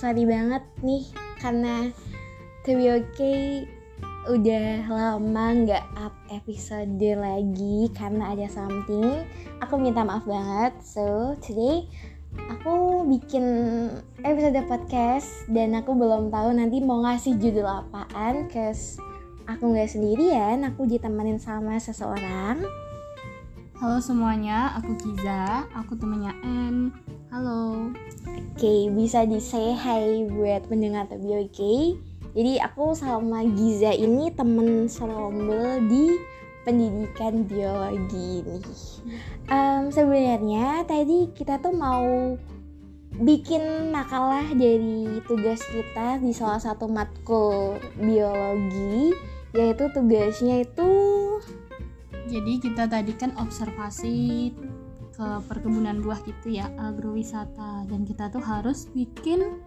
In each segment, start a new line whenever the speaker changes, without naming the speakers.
sorry banget nih karena to be okay udah lama nggak up episode lagi karena ada something. Aku minta maaf banget. So today aku bikin episode podcast dan aku belum tahu nanti mau ngasih judul apaan, cause aku nggak sendirian. Aku ditemenin sama seseorang.
Halo semuanya, aku Kiza, aku temennya N. Halo.
Oke, bisa di say hi buat pendengar TBI oke. Jadi aku sama Giza ini temen serombel di pendidikan biologi nih. Um, sebenarnya tadi kita tuh mau bikin makalah dari tugas kita di salah satu matkul biologi, yaitu tugasnya itu
Jadi kita tadi kan observasi ke perkebunan buah gitu ya, agrowisata dan kita tuh harus bikin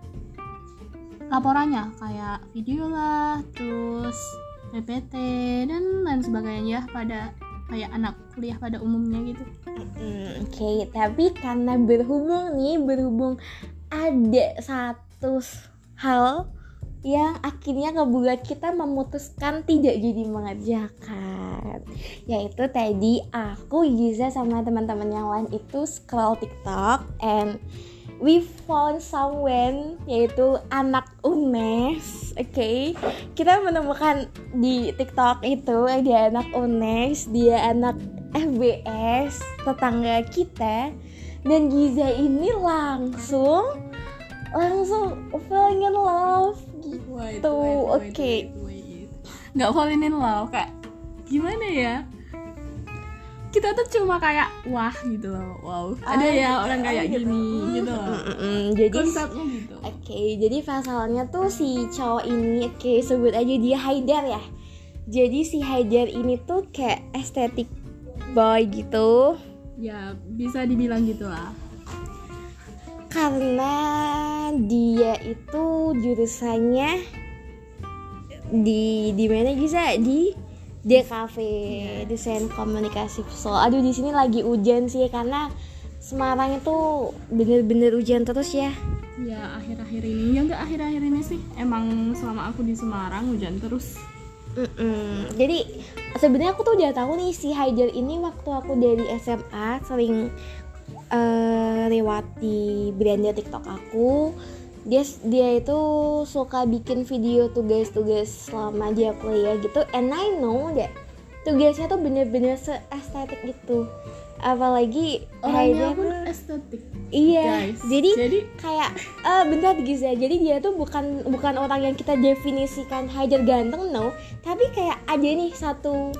laporannya kayak video lah, terus PPT dan lain sebagainya pada kayak anak kuliah pada umumnya gitu.
Hmm, Oke, tapi karena berhubung nih, berhubung ada satu hal yang akhirnya ngebuat kita memutuskan tidak jadi mengerjakan. Yaitu tadi aku Giza sama teman-teman yang lain itu scroll TikTok and we found someone yaitu anak UNES oke okay? kita menemukan di TikTok itu dia anak UNES dia anak FBS tetangga kita. Dan Giza ini langsung langsung falling in love gitu oke
Nggak falling in love kayak gimana ya? Kita tuh cuma kayak wah gitu loh. Wow, ada ya orang kayak gini gitu loh.
Mm-mm, jadi
Konsepnya gitu.
Oke, jadi pasalnya tuh si cowok ini, oke sebut aja dia Haidar ya. Jadi si Haidar ini tuh kayak estetik boy gitu.
Ya, bisa dibilang gitu lah.
Karena dia itu jurusannya di di mana bisa di DKV desain komunikasi visual. Aduh di sini lagi hujan sih karena Semarang itu bener-bener hujan terus ya.
Ya, akhir-akhir ini ya enggak akhir-akhir ini sih. Emang selama aku di Semarang hujan terus.
Mm-mm. Jadi sebenarnya aku tuh udah tahu nih si Haidar ini waktu aku dari SMA sering eh lewati beranda TikTok aku. Dia dia itu suka bikin video tugas-tugas selama dia kuliah gitu. And I know that tugasnya tuh bener-bener seestetik itu. Apalagi
Orangnya pun estetik.
Iya,
guys.
jadi,
Jadi
kayak eh bentar Giza. Jadi dia tuh bukan bukan orang yang kita definisikan Haidar ganteng no, tapi kayak ada nih satu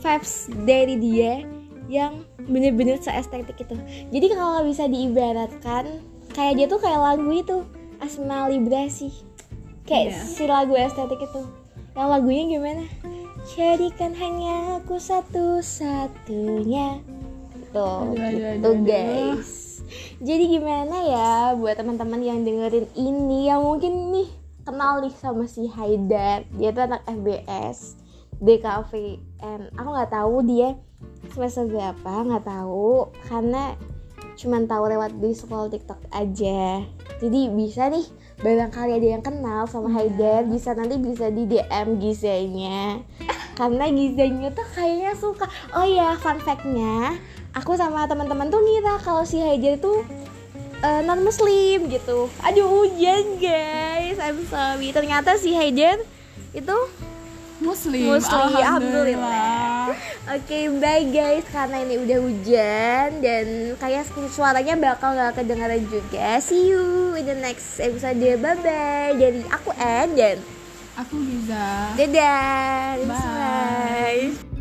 vibes dari dia yang bener-bener seestetik itu. Jadi kalau bisa diibaratkan kayak dia tuh kayak lagu itu Asma Librasi. Kayak
Iya.
si lagu estetik itu. Yang lagunya gimana? Jadikan hanya aku satu-satunya. Tuh,
aduh,
gitu
aduh, aduh.
guys. Jadi gimana ya buat teman-teman yang dengerin ini yang mungkin nih kenal nih sama si Haidar. Dia tuh anak FBS DKV and aku nggak tahu dia semester berapa nggak tahu. Karena cuman tahu lewat di sekolah TikTok aja. Jadi bisa nih barangkali ada yang kenal sama Haidar bisa nanti bisa di DM Gizanya karena Gizanya tuh kayaknya suka. Oh ya fun fact-nya. Aku sama teman-teman tuh ngira kalau si Haidar tuh non muslim gitu. Aduh hujan guys. I'm sorry. Ternyata si Haidar itu
muslim.
muslim
Alhamdulillah.
alhamdulillah oke bye guys karena ini udah hujan dan kayak suaranya bakal gak kedengaran juga see you in the next episode bye bye dari aku Ann dan
Aku bisa.
dadah
Bye.
bye